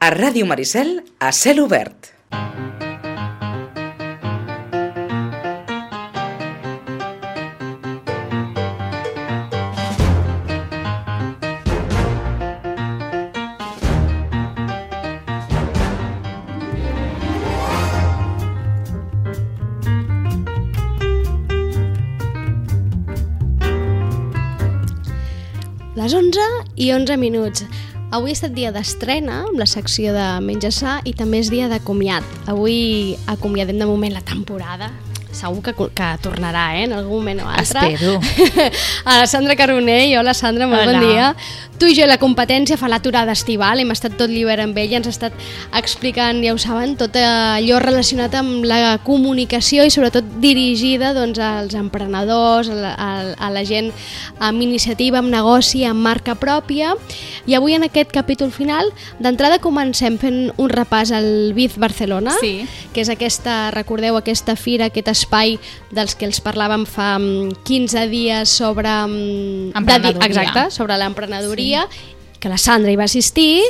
A Ràdio Maricel, a cel obert. Les 11 i 11 minuts. Avui ha estat dia d'estrena amb la secció de Menja Sa i també és dia de comiat. Avui acomiadem de moment la temporada. Segur que, que tornarà, eh, en algun moment o altre. Espero. a la Sandra Carbonell. Hola, Sandra, molt Hola. bon dia. Tu i jo la competència fa l'aturada estival, hem estat tot l'hivern amb ella, ens ha estat explicant, ja ho saben, tot allò relacionat amb la comunicació i sobretot dirigida doncs, als emprenedors, a la, a, a la gent amb iniciativa, amb negoci, amb marca pròpia. I avui en aquest capítol final, d'entrada comencem fent un repàs al Biz Barcelona, Sí. que és aquesta, recordeu, aquesta fira, aquest espai dels que els parlàvem fa mm, 15 dies sobre... mm, Emprenedoria. Exacte, sobre l'emprenedoria, que la Sandra hi va assistir,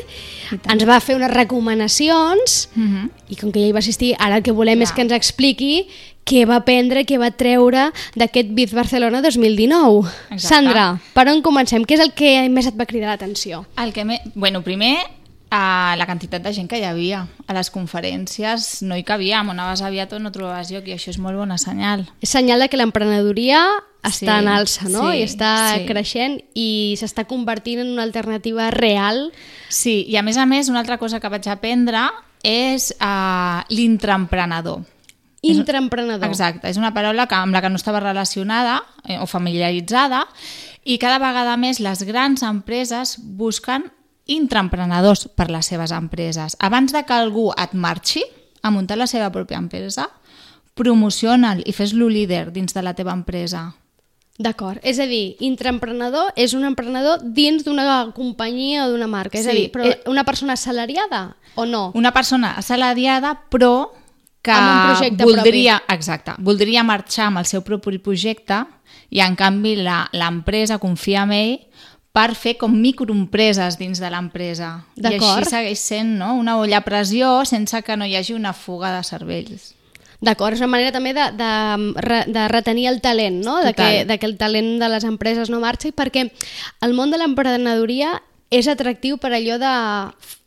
ens va fer unes recomanacions, Mhm. i com que ella hi va assistir, ara el que volem és Clar. que ens expliqui què va aprendre, què va treure d'aquest Biz Barcelona 2019. Exacte. Sandra, per on comencem? Què és el que més et va cridar l'atenció? El que me... Bueno, primer, a la quantitat de gent que hi havia. A les conferències no hi cabíem, on anaves aviat o no trobaves lloc, i això és molt bona senyal. És senyal de que l'emprenedoria Sí, està en alça, no? sí, I està sí. creixent i s'està convertint en una alternativa real. Sí, i a més a més, una altra cosa que vaig aprendre és uh, l'intraemprenedor. Intraemprenedor. Exacte, és una paraula que, amb la que no estava relacionada eh, o familiaritzada i cada vegada més les grans empreses busquen intraemprenedors per les seves empreses. Abans de que algú et marxi a muntar la seva pròpia empresa, promociona'l i fes-lo líder dins de la teva empresa. D'acord. És a dir, intraemprenedor és un emprenedor dins d'una companyia o d'una marca. És a Sí, dir, però eh, una persona assalariada o no? Una persona assalariada, però que Amb un voldria, exacte, voldria marxar amb el seu propi projecte i en canvi la- l'empresa confia en ell per fer com microempreses dins de l'empresa. I així segueix sent no? una olla a pressió sense que no hi hagi una fuga de cervells. D'acord, és una manera també de, de, de retenir el talent, no? De que, de que el talent de les empreses no marxi, perquè el món de l'emprenedoria és atractiu per allò de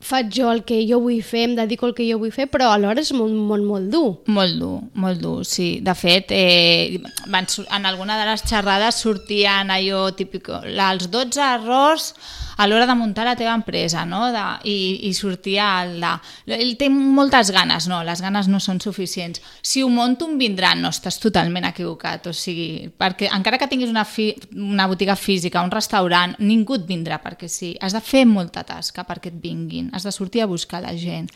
faig jo el que jo vull fer, em dedico al que jo vull fer, però alhora és molt, molt, molt dur. Molt dur, molt dur, sí. De fet, eh, van, en alguna de les xerrades sortien allò típic, els 12 errors a l'hora de muntar la teva empresa, no? De, i, I sortia el de... Ell té moltes ganes, no, les ganes no són suficients. Si ho monto, em vindran. No, estàs totalment equivocat. O sigui, perquè encara que tinguis una, fi, una botiga física, un restaurant, ningú et vindrà perquè sí. Has de fer molta tasca perquè et vinguin. Has de sortir a buscar la gent.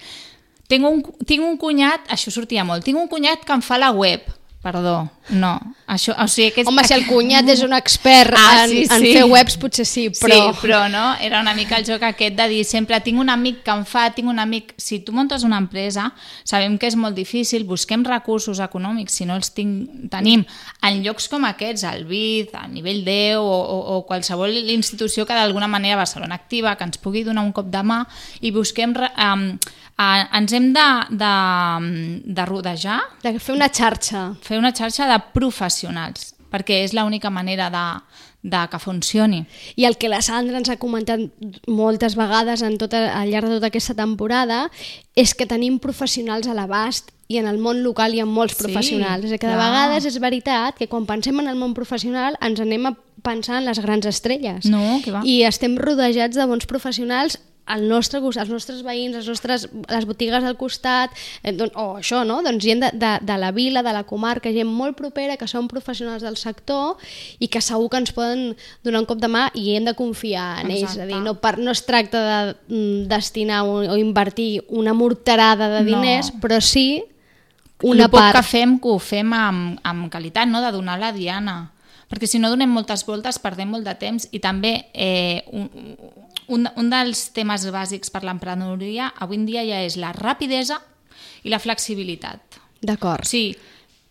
Tinc un, tinc un cunyat, això sortia molt, tinc un cunyat que em fa la web. Perdó, no. Això, o sigui, aquest, Home, si el cunyat és un expert Ah, en, sí, en sí. fer webs, potser sí, però... Sí, però no, era una mica el joc aquest de dir sempre tinc un amic que em fa, tinc un amic... Si tu muntes una empresa, sabem que és molt difícil, busquem recursos econòmics, si no els tinc, tenim en llocs com aquests, al BID, a nivell 10 o, o, o qualsevol institució que d'alguna manera Barcelona activa, que ens pugui donar un cop de mà i busquem... Um, uh, ens hem de, de, de rodejar De fer una xarxa. fer una xarxa de professionals, perquè és l'única manera de, de que funcioni. I el que la Sandra ens ha comentat moltes vegades en tota, al llarg de tota aquesta temporada és que tenim professionals a l'abast i en el món local hi ha molts Sí, professionals. és que de clar. vegades és veritat que quan pensem en el món professional ens anem a pensar en les grans estrelles. No, que va. I estem rodejats de bons professionals al nostre els nostres veïns, les nostres les botigues al costat, eh, don, o això, no? Doncs gent de, de, de la vila, de la comarca, gent molt propera, que són professionals del sector i que segur que ens poden donar un cop de mà i hem de confiar en ells. És a dir, no, per, no es tracta de mm, destinar o, o invertir una morterada de No. diners, però sí Una poc part. que fem, que ho fem amb, amb qualitat, no? de donar la diana. Perquè si no donem moltes voltes perdem molt de temps i també eh, un, un, un dels temes bàsics per l'emprenedoria avui en dia ja és la rapidesa i la flexibilitat. D'acord. Sí,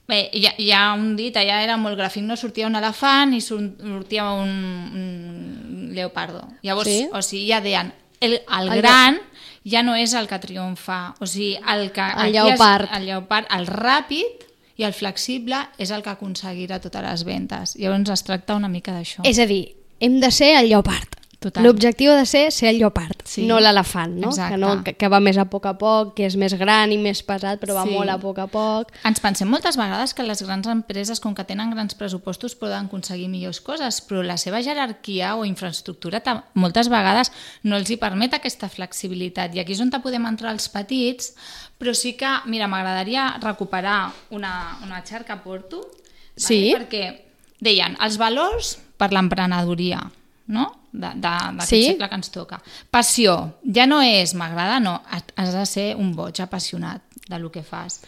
bé, hi ha, hi ha un dit, allà era molt gràfic, no? Sortia un elefant i sortia un, un leopardo. Llavors, Sí. o sigui, ja deien, el, el El gran ja no és el que triomfa. O sigui, el que... El lleopard. És, el lleopard, el ràpid i el flexible és el que aconseguirà totes les ventes. Llavors es tracta una mica d'això. És a dir, hem de ser el lleopard. L'objectiu ha de ser ser el lleopard, Sí. no l'elefant, no? Exacte. Que, no que, que va més a poc a poc, que és més gran i més pesat, però va Sí. molt a poc a poc. Ens pensem moltes vegades que les grans empreses, com que tenen grans pressupostos, poden aconseguir millors coses, però la seva jerarquia o infraestructura moltes vegades no els hi permet aquesta flexibilitat. I aquí és on podem entrar els petits, però sí que, mira, m'agradaria recuperar una, una xarca que porto, Sí. vale? perquè deien els valors per l'emprenedoria, no? De, de, d'aquest Sí. segle que ens toca. Passió, ja no és m'agrada, no, has de ser un boig apassionat de lo que fas.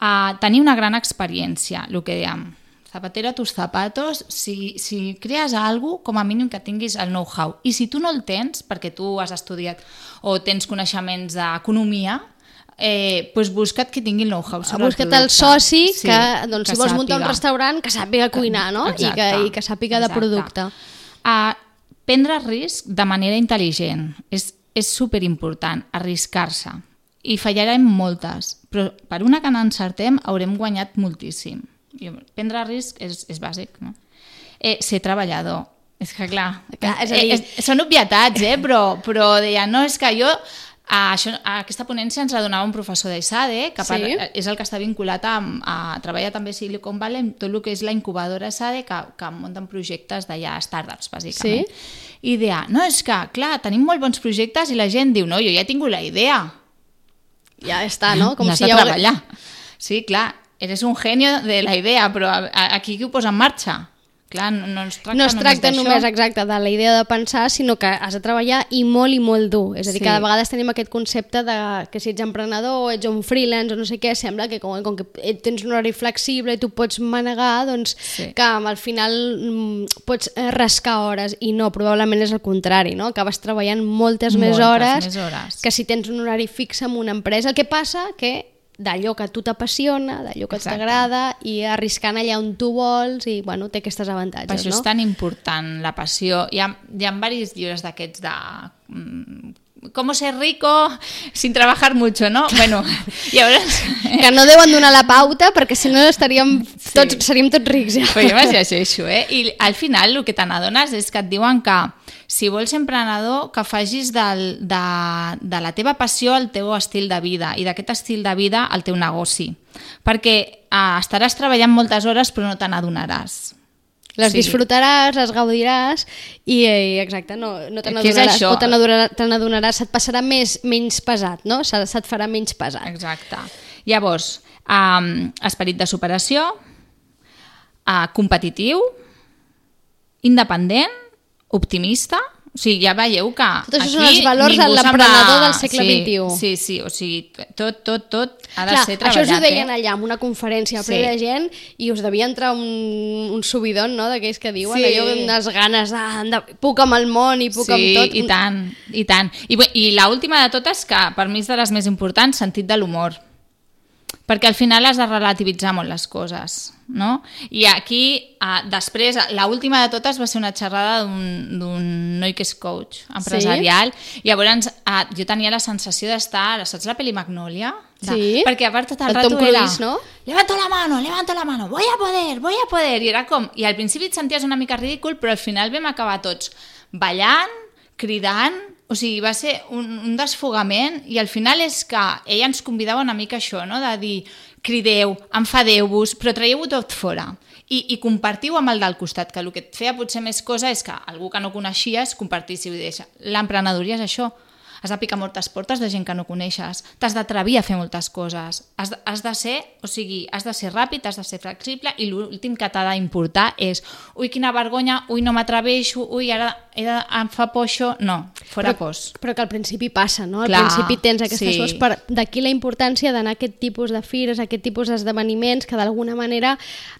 Uh, tenir una gran experiència, el que dèiem, zapatero a tus zapatos, si, si crees alguna com a mínim que tinguis el know-how. I si tu no el tens, perquè tu has estudiat o tens coneixements d'economia, eh, doncs busca't qui tingui el know-how sobre Busca't el el soci Sí, que, doncs, si vols muntar un sàpiga. restaurant, que sàpiga cuinar, no? I que, Exacte, I que sàpiga de exacte. producte. Uh, prendre risc de manera intel·ligent. És, és superimportant, arriscar-se. I fallarem moltes, però per una que n'encertem haurem guanyat moltíssim. I prendre risc és, és bàsic, no? Eh, ser treballador. És que, clar, Clar, és a eh, dir- és, són obvietats, eh? però, però deia, no, és que jo... A, això, a aquesta ponència ens la donava un professor d'ISADE, que Sí. per, és el que està vinculat a, a treballar també a Silicon Valley amb tot el que és la incubadora SADE que, que munten projectes d'allà, startups, bàsicament. Sí. I deia, no, és que, clar, tenim molt bons projectes i la gent diu, no, jo ja he tingut la idea. Ja està, no? Com N'has si ja treballar. Sí, clar, eres un genio de la idea, però aquí qui ho posa en marxa? Clar, no, no es tracta, no es tracta d'això. només exacte de la idea de pensar, sinó que has de treballar i molt i molt dur. És a dir, Sí. cada vegada tenim aquest concepte de que si ets emprenedor o ets un freelance o no sé què, sembla que com, com que tens un horari flexible i tu pots manegar, doncs Sí. que al final mm, pots eh, rascar hores i no, probablement és el contrari, no? Acabes treballant moltes, més, Moltes hores més hores. que si tens un horari fix en una empresa. El que passa que d'allò que a tu t'apassiona, d'allò que t'agrada i arriscant allà on tu vols i bueno, té aquestes avantatges, Per això no? és tan important la passió. Hi ha, hi ha diversos llibres d'aquests de... ¿Cómo ser rico sin trabajar mucho, no? Bueno, llavors... que no deuen donar la pauta perquè si no estaríem tots, seríem tots rics ja. Però jo m'has llegeixo, eh? I al final el que te n'adones és que et diuen que si vols ser emprenedor, que facis del, de, de la teva passió el teu estil de vida i d'aquest estil de vida el teu negoci. Perquè eh, estaràs treballant moltes hores però no te n'adonaràs. Les Sí. disfrutaràs, les gaudiràs i, eh, exacte, no, no te n'adonaràs o te n'adonaràs, se't passarà més, menys pesat, no? Se- Se't farà menys pesat. Exacte. Llavors, um, esperit de superació, uh, competitiu, independent, optimista, o sigui, ja veieu que Tot això aquí són els valors de l'emprenedor del segle sí, XXI. Sí, sí, o sigui, tot, tot, tot ha de Clar, ser això treballat. us ho deien eh? allà en una conferència Sí. ple de gent i us devia entrar un, un subidon no, d'aquells que diuen Sí. allò unes ganes de, de puc amb el món i puc sí, amb tot. i tant, i tant. I, i l'última de totes, que per mi és de les més importants, sentit de l'humor. Perquè al final has de relativitzar molt les coses, no? I aquí, uh, després, la última de totes va ser una xerrada d'un noi que és coach empresarial, i llavors uh, jo tenia la sensació d'estar, saps la pel·li Magnòlia? De, Sí. Perquè a part tot el, El rato Tom era... Cruise, no? Levanto la mano, levanto la mano, voy a poder, voy a poder. I era com... I al principi et senties una mica ridícul, però al final vam acabar tots ballant, cridant, o sigui, va ser un, un desfogament i al final és que ella ens convidava una mica això, no? de dir crideu, enfadeu-vos, però traieu-ho tot fora i, i compartiu amb el del costat, que el que et feia potser més cosa és que algú que no coneixies compartissi i deixa. L'emprenedoria és això, has de picar moltes portes de gent que no coneixes, t'has d'atrevir a fer moltes coses, has has de ser, o sigui, has de ser ràpid, has de ser flexible i l'últim que t'ha d'importar és ui, quina vergonya, ui, no m'atreveixo, ui, ara he de, em fa por això, no, fora pors. Però que al principi passa, no? Al Clar, principi tens aquestes sí. coses. Per, D'aquí la importància d'anar a aquest tipus de fires, a aquest tipus d'esdeveniments que d'alguna manera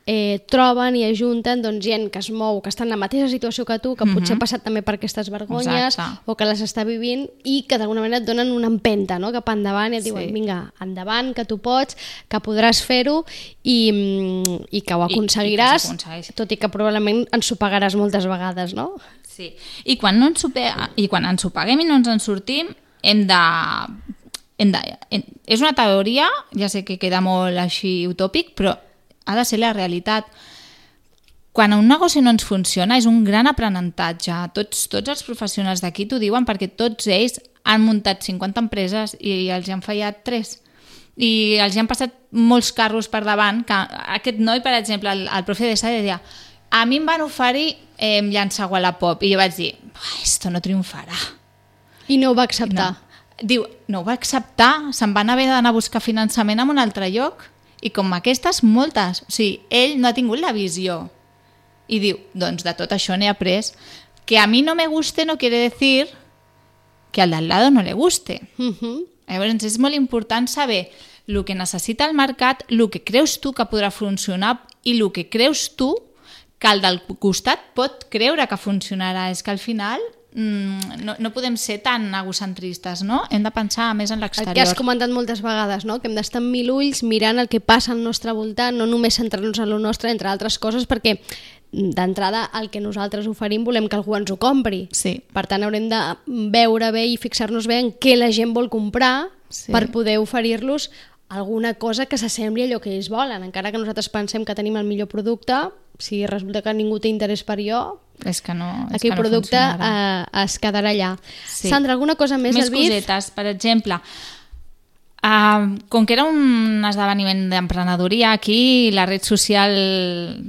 eh, troben i ajunten doncs, gent que es mou, que està en la mateixa situació que tu, que potser ha passat també per aquestes vergonyes Mhm. Exacte. o que les està vivint i que d'alguna manera et donen una empenta no? cap endavant i et diuen, Sí. vinga, endavant, que tu pots, que podràs fer-ho i, mm, i que ho I- i que aconseguiràs, s'aconsegueix. tot i que probablement ens ho pagaràs moltes vegades, no? Sí. I quan, no ens ho pe... I quan ens ho paguem i no ens en sortim, hem de... Hem de hem, és una teoria, ja sé que queda molt així utòpic, però ha de ser la realitat. Quan un negoci no ens funciona és un gran aprenentatge. Tots, tots els professionals d'aquí t'ho diuen perquè tots ells han muntat 50 empreses i els hi han fallat 3 i els hi han passat molts carros per davant que aquest noi, per exemple, el, el profe de Sade deia a mi em van oferir eh, llançar Wallapop i jo vaig dir, esto no triomfarà I no ho va acceptar. no. Diu, no ho va acceptar, se'n van haver d'anar a buscar finançament en un altre lloc. I com aquestes, moltes. O sigui, ell no ha tingut la visió. I diu, doncs de tot això n'he après. Que a mi no me guste no quiere decir que al de al lado no le guste. Uh -huh. Llavors és molt important saber el que necessita el mercat, el que creus tu que podrà funcionar i el que creus tu que el del costat pot creure que funcionarà. És que al final mm, no, no podem ser tan egocentristes, no? Hem de pensar més en El que has l'exterior. comentat moltes vegades, no? que hem d'estar amb mil ulls mirant el que passa al nostre voltant, no només centrar-nos en lo nostre, entre altres coses, perquè d'entrada el que nosaltres oferim volem que algú ens ho compri. Sí. Per tant, haurem de veure bé i fixar-nos bé en què la gent vol comprar Sí. per poder oferir-los alguna cosa que s'assembli a allò que ells volen. Encara que nosaltres pensem que tenim el millor producte, si resulta que ningú té interès per jo, És que no, és aquell que no producte eh, es quedarà allà. Sí. Sandra, alguna cosa més, Més cosetes, per exemple, uh, com que era un esdeveniment d'emprenedoria, aquí la red social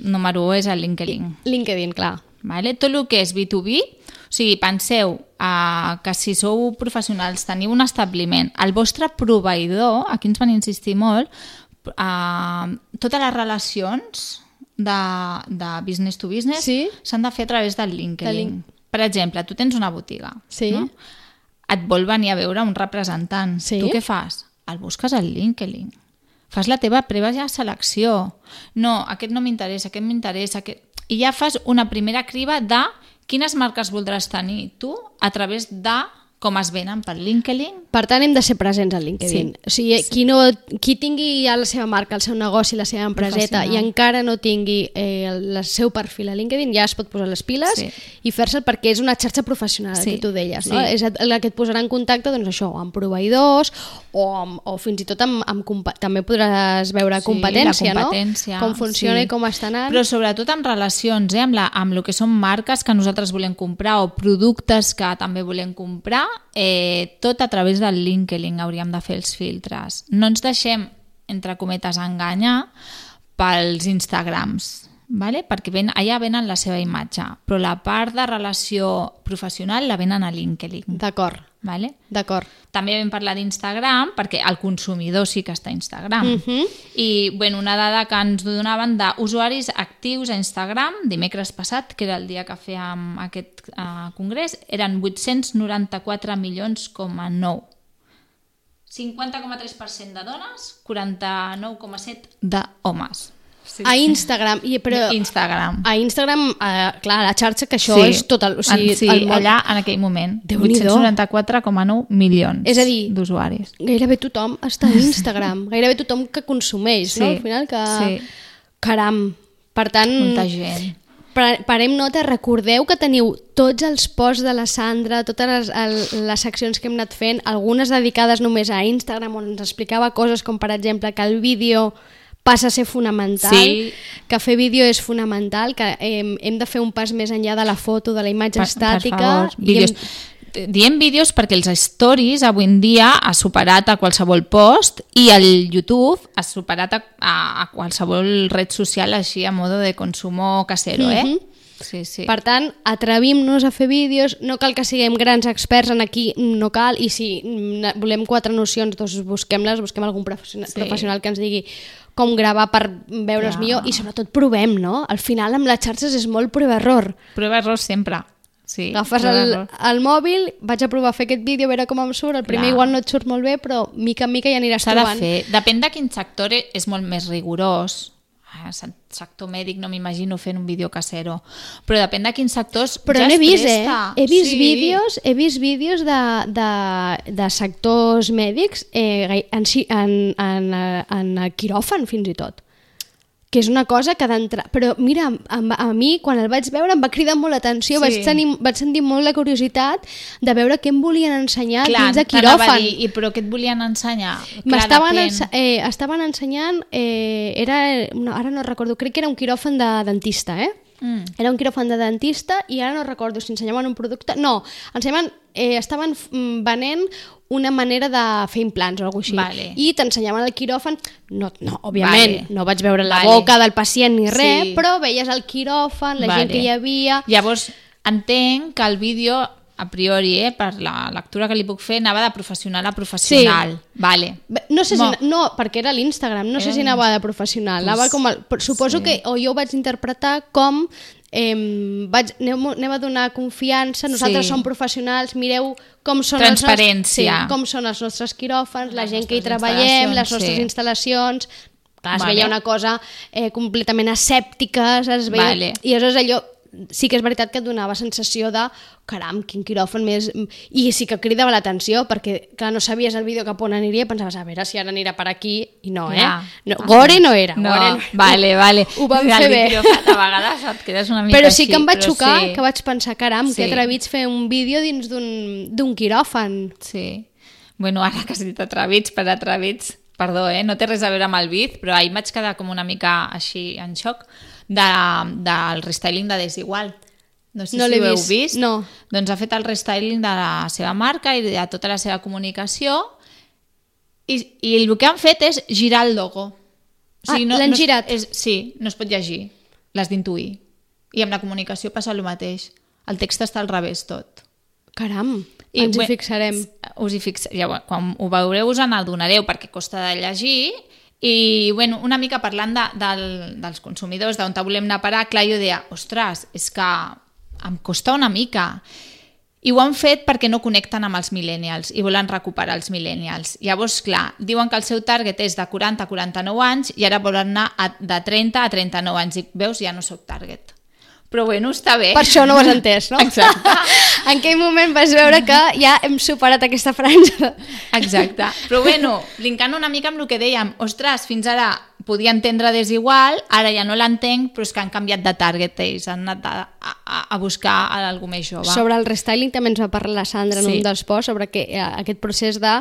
número 1 és el LinkedIn. LinkedIn, clar. Vale? Tot el que és B2B, o sigui, penseu uh, que si sou professionals, teniu un establiment, el vostre proveïdor, aquí ens van insistir molt, uh, totes les relacions de, de business to business Sí. s'han de fer a través del LinkedIn. De link- Per exemple, tu tens una botiga, Sí. no? et vol venir a veure un representant. Sí. Tu què fas? El busques al LinkedIn. Fas la teva prèvia selecció. No, aquest no m'interessa, aquest m'interessa. Aquest... I ja fas una primera criba de quines marques voldràs tenir tu a través de com es venen per LinkedIn. Per tant, hem de ser presents al LinkedIn. Sí. O sigui, qui, no, qui tingui ja la seva marca, el seu negoci, la seva empreseta i encara no tingui eh, el, el seu perfil a LinkedIn, ja es pot posar les piles Sí. i fer-se'l perquè és una xarxa professional, Sí. sí. que tu deies. No? Sí. És la que et posarà en contacte doncs, això, amb proveïdors o, amb, o fins i tot amb, amb també podràs veure Sí, competència, la competència, no? com funciona sí. i com està anant. Però sobretot amb relacions, eh? amb, la, amb el que són marques que nosaltres volem comprar o productes que també volem comprar, eh, tot a través del LinkedIn hauríem de fer els filtres. No ens deixem, entre cometes, enganyar pels Instagrams, vale? perquè ven, allà venen la seva imatge, però la part de relació professional la venen a LinkedIn. D'acord, Vale? d'acord. També vam parlar d'Instagram, perquè el consumidor sí que està a Instagram. Mhm. I bueno, una dada que ens donaven d'usuaris actius a Instagram, dimecres passat, que era el dia que fèiem aquest uh, congrés, eren 894 milions com a 9. 50,3% de dones, 49,7% d'homes. Sí. A Instagram, i, però... Instagram. A Instagram, eh, clar, la xarxa, que això sí. és tot el... O sigui, En- sí, el món, allà en aquell moment. Déu-n'hi-do. 894,9 milions És a dir, d'usuaris. Gairebé tothom està a Instagram, gairebé tothom que consumeix, no? Sí, Al final que... sí. Caram, per tant, Molta gent. parem nota, recordeu que teniu tots els posts de la Sandra, totes les, el, les seccions que hem anat fent, algunes dedicades només a Instagram, on ens explicava coses com, per exemple, que el vídeo passa a ser fonamental, Sí. que fer vídeo és fonamental, que hem, hem de fer un pas més enllà de la foto, de la imatge Per- estàtica. Per favor, vídeos. hem- Diem vídeos perquè els stories avui en dia ha superat a qualsevol post i el YouTube ha superat a, a, a qualsevol red social així a modo de consumo casero, eh? Mhm. Sí, sí. Per tant, atrevim-nos a fer vídeos, no cal que siguem grans experts en aquí, no cal, i si mm, volem quatre nocions, doncs busquem-les, busquem algun professional, sí. professional que ens digui com gravar per veure's Clar. millor, i sobretot provem, no? Al final amb les xarxes és molt prova-error. Prova errors sempre. Sí, Agafes el, el mòbil, vaig a provar a fer aquest vídeo, a veure com em surt, el primer Clar. igual no et surt molt bé, però mica en mica ja aniràs S'ha de trobant. fer. Depèn de quin sector e- és molt més rigorós. Ah, se- sector mèdic no m'imagino fent un vídeo casero. Però depèn de quins sectors Però ja n'he vist, eh? He vist Sí. vídeos, he vist vídeos de, de, de sectors mèdics eh, en, en, en, en quiròfan fins i tot que és una cosa que d'entrar... Però mira, a, a mi, quan el vaig veure, em va cridar molt l'atenció, Sí. vaig, tenir, vaig sentir molt la curiositat de veure què em volien ensenyar Clar, dins de quiròfan. dir, I però què et volien ensenyar? M'estaven depèn. eh, estaven ensenyant, eh, era, no, ara no recordo, crec que era un quiròfan de dentista, eh? Mm. Era un quiròfan de dentista i ara no recordo si ensenyaven un producte... No, ensenyaven, eh, estaven mm, venent una manera de fer implants o alguna cosa així. Vale. I t'ensenyaven el quiròfan... No, no òbviament, Vale. no vaig veure la Vale. boca del pacient ni res, Sí. però veies el quiròfan, la Vale. gent que hi havia... Llavors, entenc que el vídeo, a priori, eh, per la lectura que li puc fer, anava de professional a professional. Vale. Bé, No sé si... Mo- No, perquè era l'Instagram, no sé Era si anava de professional. Anava com el, suposo sí. que o jo ho vaig interpretar com eh, vaig, aneu, aneu a donar confiança, nosaltres Sí. som professionals, mireu com són Transparència. Els, nostres, sí, com són els nostres quiròfans, la Les gent que hi treballem, les nostres sí. instal·lacions... Clar, es Vale. veia una cosa eh, completament asèptica, es veia... Vale. I aleshores allò sí que és veritat que et donava sensació de caram, quin quiròfan més... I sí que cridava l'atenció, perquè clar, no sabies el vídeo cap on aniria i pensaves, a veure si ara anirà per aquí, i no, eh? No, gore no era, No, gore no era. vale, vale. Ho vam fer bé. A vegades et quedes una mica Però sí que em va xocar, sí. que vaig pensar, caram, Sí. que atrevits fer un vídeo dins d'un quiròfan. Sí. Bueno, ara que has dit atrevits, per atrevits, perdó, eh? no té res a veure amb el biz, però ahir vaig quedar com una mica així en xoc de, del restyling de Desigual. No sé No si l'he heu vist, vist. no. Doncs ha fet el restyling de la seva marca i de tota la seva comunicació i, i el que han fet és girar el logo. Ah, l'han es- girat. És, sí, no es pot llegir, l'has d'intuir. I amb la comunicació passa el mateix. El text està al revés tot. Caram, I, ens hi fixarem. Us hi fix... ja, quan ho veureu us en adonareu perquè costa de llegir i bueno, una mica parlant de, del, dels consumidors, d'on volem anar a parar, clar, jo deia, ostres, és que em costa una mica. I ho han fet perquè no connecten amb els millennials i volen recuperar els millennials. Llavors, clar, diuen que el seu target és de 40 a 49 anys i ara volen anar a, de 30 a 39 anys. I veus, ja no sóc target. Però bueno, està bé. Per això no ho has entès, no? Exacte. en aquell moment vas veure que ja hem superat aquesta franja. Exacte. Però bueno, linkant una mica amb el que dèiem, ostres, fins ara podia entendre desigual, ara ja no l'entenc, però és que han canviat de target ells, han anat a, a, a buscar algú més jove. Sobre el restyling també ens va parlar la Sandra en Sí. un dels posts sobre que, eh, aquest procés de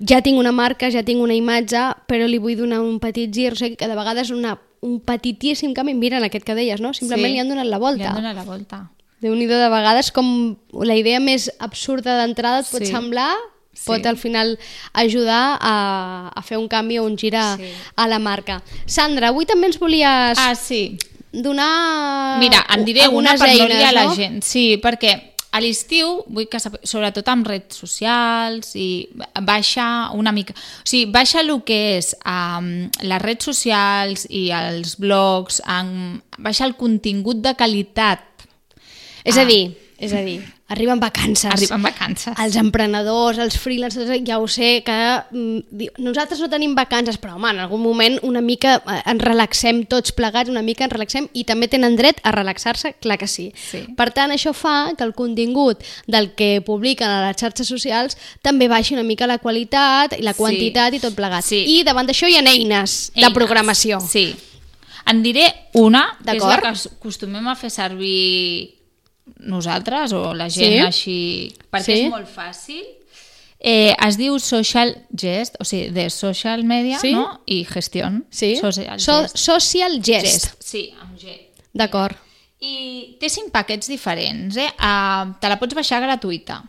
ja tinc una marca, ja tinc una imatge, però li vull donar un petit gir, o sigui que de vegades una, un petitíssim canvi, mira en aquest que deies, no? Simplement Sí. li han donat la volta. Li han donat la volta. déu nhi de vegades com la idea més absurda d'entrada et pot Sí. semblar Sí. pot al final ajudar a, a fer un canvi o un gir a, Sí. a la marca. Sandra, avui també ens volies Ah, sí. donar Mira, en diré una per no eines, liar la no? gent. Sí, perquè a l'estiu, vull que sobretot amb redes socials i baixa una mica... O sigui, baixa el que és um, les redes socials i els blogs, um, baixa el contingut de qualitat. És a Ah. dir, és a dir, arriben vacances. Arriben vacances. Els emprenedors, els freelancers, ja ho sé, que mm, nosaltres no tenim vacances, però home, en algun moment una mica eh, ens relaxem tots plegats, una mica ens relaxem i també tenen dret a relaxar-se, clar que sí. Sí. Per tant, això fa que el contingut del que publiquen a les xarxes socials també baixi una mica la qualitat i la Sí. quantitat i tot plegat. Sí. I davant d'això hi ha eines, de Eines. programació. Sí. En diré una, que és la que acostumem a fer servir nosaltres o la gent Sí? així, perquè Sí? és molt fàcil. Eh, es diu Social Gest, o sigui, de social media Sí? no? i gestió. Sí? Social So, Gest. social gest. Gest. Sí, amb G. D'acord. I té cinc paquets diferents, eh? Uh, te la pots baixar gratuïta.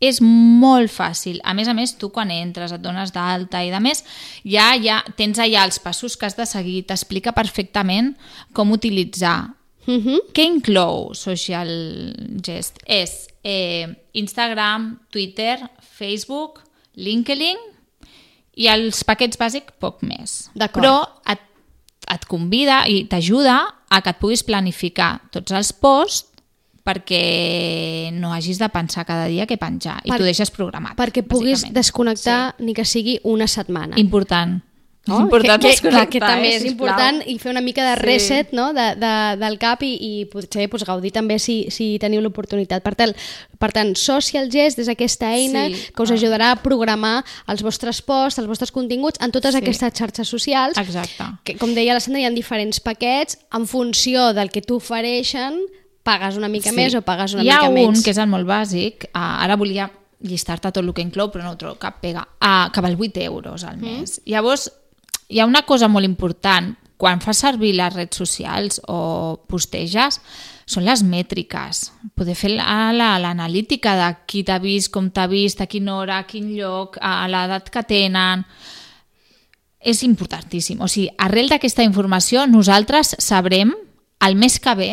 És molt fàcil. A més a més, tu quan entres, et dones d'alta i de més, ja, ja tens allà els passos que has de seguir, t'explica perfectament com utilitzar. Mhm. Què inclou Social Gest? És eh, Instagram, Twitter, Facebook, LinkedIn i els paquets bàsics poc més. Però et, et convida i t'ajuda a que et puguis planificar tots els posts perquè no hagis de pensar cada dia què penjar i Per- t'ho deixes programat. Perquè puguis desconnectar ni que sigui una setmana. Sí. Important. No? És important que, que, que, que també eh, és important i fer una mica de Sí. reset no? de, de, del cap i, i potser pues, gaudir també si, si teniu l'oportunitat. Per tant, per tant, Social Gest és aquesta eina Sí, que us ah. ajudarà a programar els vostres posts, els vostres continguts en totes Sí. aquestes xarxes socials. Exacte. Que, com deia la Sandra, hi ha diferents paquets en funció del que t'ofereixen pagues una mica més o pagues una Hi ha mica un, menys. que és el molt bàsic, uh, ara volia llistar-te tot el que inclou, però no ho trobo cap pega, uh, que val 8 euros al mes. Mm. Llavors, hi ha una cosa molt important, quan fas servir les redes socials o posteges, són les mètriques. Poder fer la- la- l'analítica de qui t'ha vist, com t'ha vist, a quina hora, a quin lloc, a l'edat que tenen és importantíssim. O sigui, arrel d'aquesta informació nosaltres sabrem el mes que ve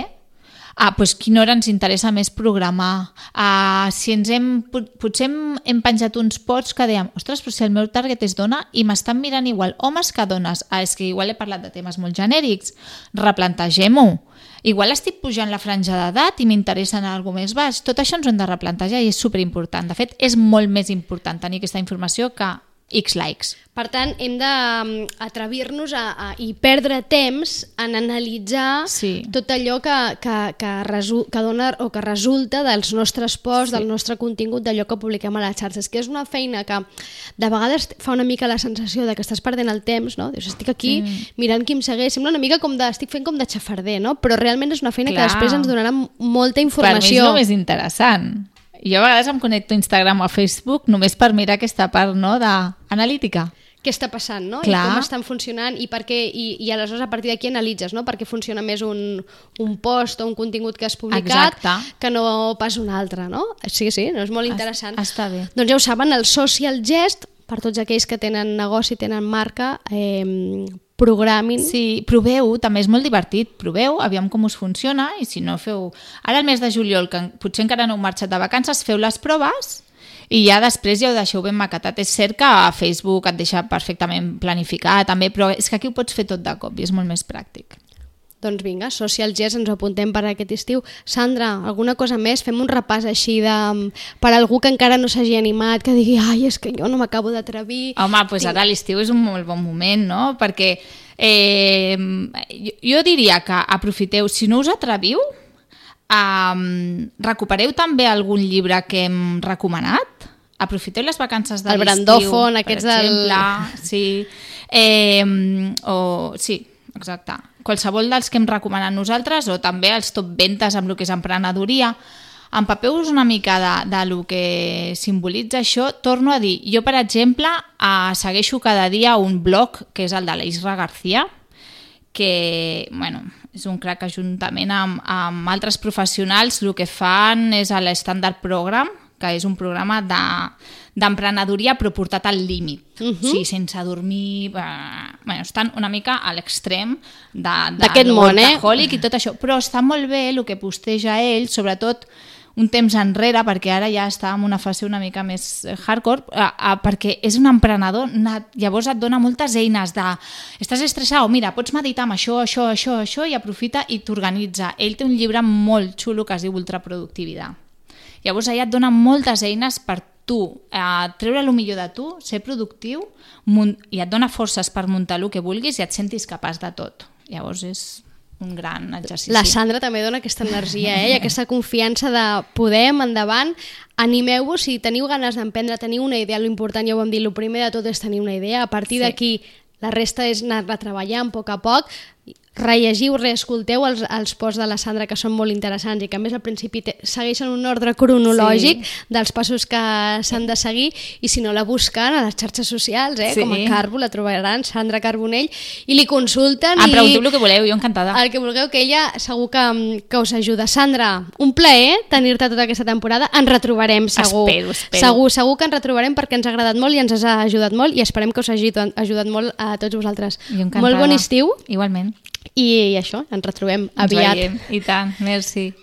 a pues, quina hora ens interessa més programar, a si ens hem, pot- potser hem, hem penjat uns posts que dèiem, ostres, però si el meu target és dona i m'estan mirant igual homes que dones, ah, és que igual he parlat de temes molt genèrics, replantegem-ho. Igual estic pujant la franja d'edat i m'interessa a alguna més baix. Tot això ens ho hem de replantejar i és superimportant. De fet, és molt més important tenir aquesta informació que X likes. Per tant, hem d'atrevir-nos a, a, i perdre temps en analitzar Sí. tot allò que, que, que, resu, que dona o que resulta dels nostres posts, Sí. del nostre contingut, d'allò que publiquem a les xarxes, que és una feina que de vegades fa una mica la sensació de que estàs perdent el temps, no? Dius, estic aquí Mm. mirant qui em segueix, sembla una mica com de, estic fent com de xafarder, no? Però realment és una feina Clar. que després ens donarà molta Per mi és informació. el més interessant. Jo a vegades em connecto a Instagram o a Facebook només per mirar aquesta part no, d'analítica. què està passant, no? Clar. I com estan funcionant i per què, i, i aleshores a partir d'aquí analitzes, no? Per què funciona més un, un post o un contingut que has publicat Exacte. que no pas un altre, no? Sí, sí, no és molt interessant. està bé. Doncs ja ho saben, el social gest, per tots aquells que tenen negoci, tenen marca, eh, programin. Sí, proveu, també és molt divertit. Proveu, aviam com us funciona i si no feu... Ara el mes de juliol, que potser encara no heu marxat de vacances, feu les proves i ja després ja ho deixeu ben maquetat. És cert que a Facebook et deixa perfectament planificar també, però és que aquí ho pots fer tot de cop i és molt més pràctic. Doncs vinga, Social Jazz ens ho apuntem per aquest estiu. Sandra, alguna cosa més? Fem un repàs així de... per algú que encara no s'hagi animat, que digui, ai, és que jo no m'acabo d'atrevir. Home, doncs ara l'estiu és un molt bon moment, no? Perquè eh, jo, jo diria que aprofiteu, si no us atreviu, um, recupereu també algun llibre que hem recomanat, aprofiteu les vacances de El l'estiu, per aquests del- exemple, sí, eh, o, sí, exacte, qualsevol dels que hem recomanat nosaltres o també els top ventes amb el que és emprenedoria, empapeu-vos una mica de, de lo que simbolitza això. Torno a dir, jo, per exemple, eh, segueixo cada dia un blog que és el de la Isra García, que bueno, és un crac que juntament amb, amb altres professionals el que fan és l'Standard Program, que és un programa de- d'emprenedoria però portat al límit, uh -huh. o sigui, sense dormir... Eh, bueno, estan una mica a l'extrem de, de D'aquest món, eh? i tot això, però està molt bé el que posteja ell, sobretot un temps enrere, perquè ara ja està en una fase una mica més eh, hardcore, eh, eh, perquè és un emprenedor nat, llavors et dona moltes eines de estàs estressat, mira, pots meditar amb això, això, això, això, i aprofita i t'organitza. Ell té un llibre molt xulo que es diu Ultraproductivitat. Llavors allà et dona moltes eines per tu, eh, treure el millor de tu, ser productiu i et dona forces per muntar el que vulguis i et sentis capaç de tot. Llavors és un gran exercici. La Sandra també dona aquesta energia, eh? i aquesta confiança de podem, endavant, animeu-vos, si teniu ganes d'emprendre, teniu una idea, lo important, ja ho vam dir, el primer de tot és tenir una idea, a partir Sí. d'aquí la resta és anar-la treballant a poc a poc, rellegiu, reescolteu els, els posts de la Sandra que són molt interessants i que a més al principi te, segueixen un ordre cronològic sí. dels passos que s'han de seguir i si no la busquen a les xarxes socials, eh? Sí. com a Carbo, la trobaran, Sandra Carbonell, i li consulten Em i... pregunteu el que voleu, jo encantada. El que vulgueu, que ella segur que, que us ajuda. Sandra, un plaer tenir-te tota aquesta temporada. Ens retrobarem, segur. Espero, espero. Segur, segur que ens retrobarem perquè ens ha agradat molt i ens has ajudat molt i esperem que us hagi ajudat molt a tots vosaltres. Molt bon estiu Igualment. I això, ens retrobem Ens aviat. veiem. I tant, merci.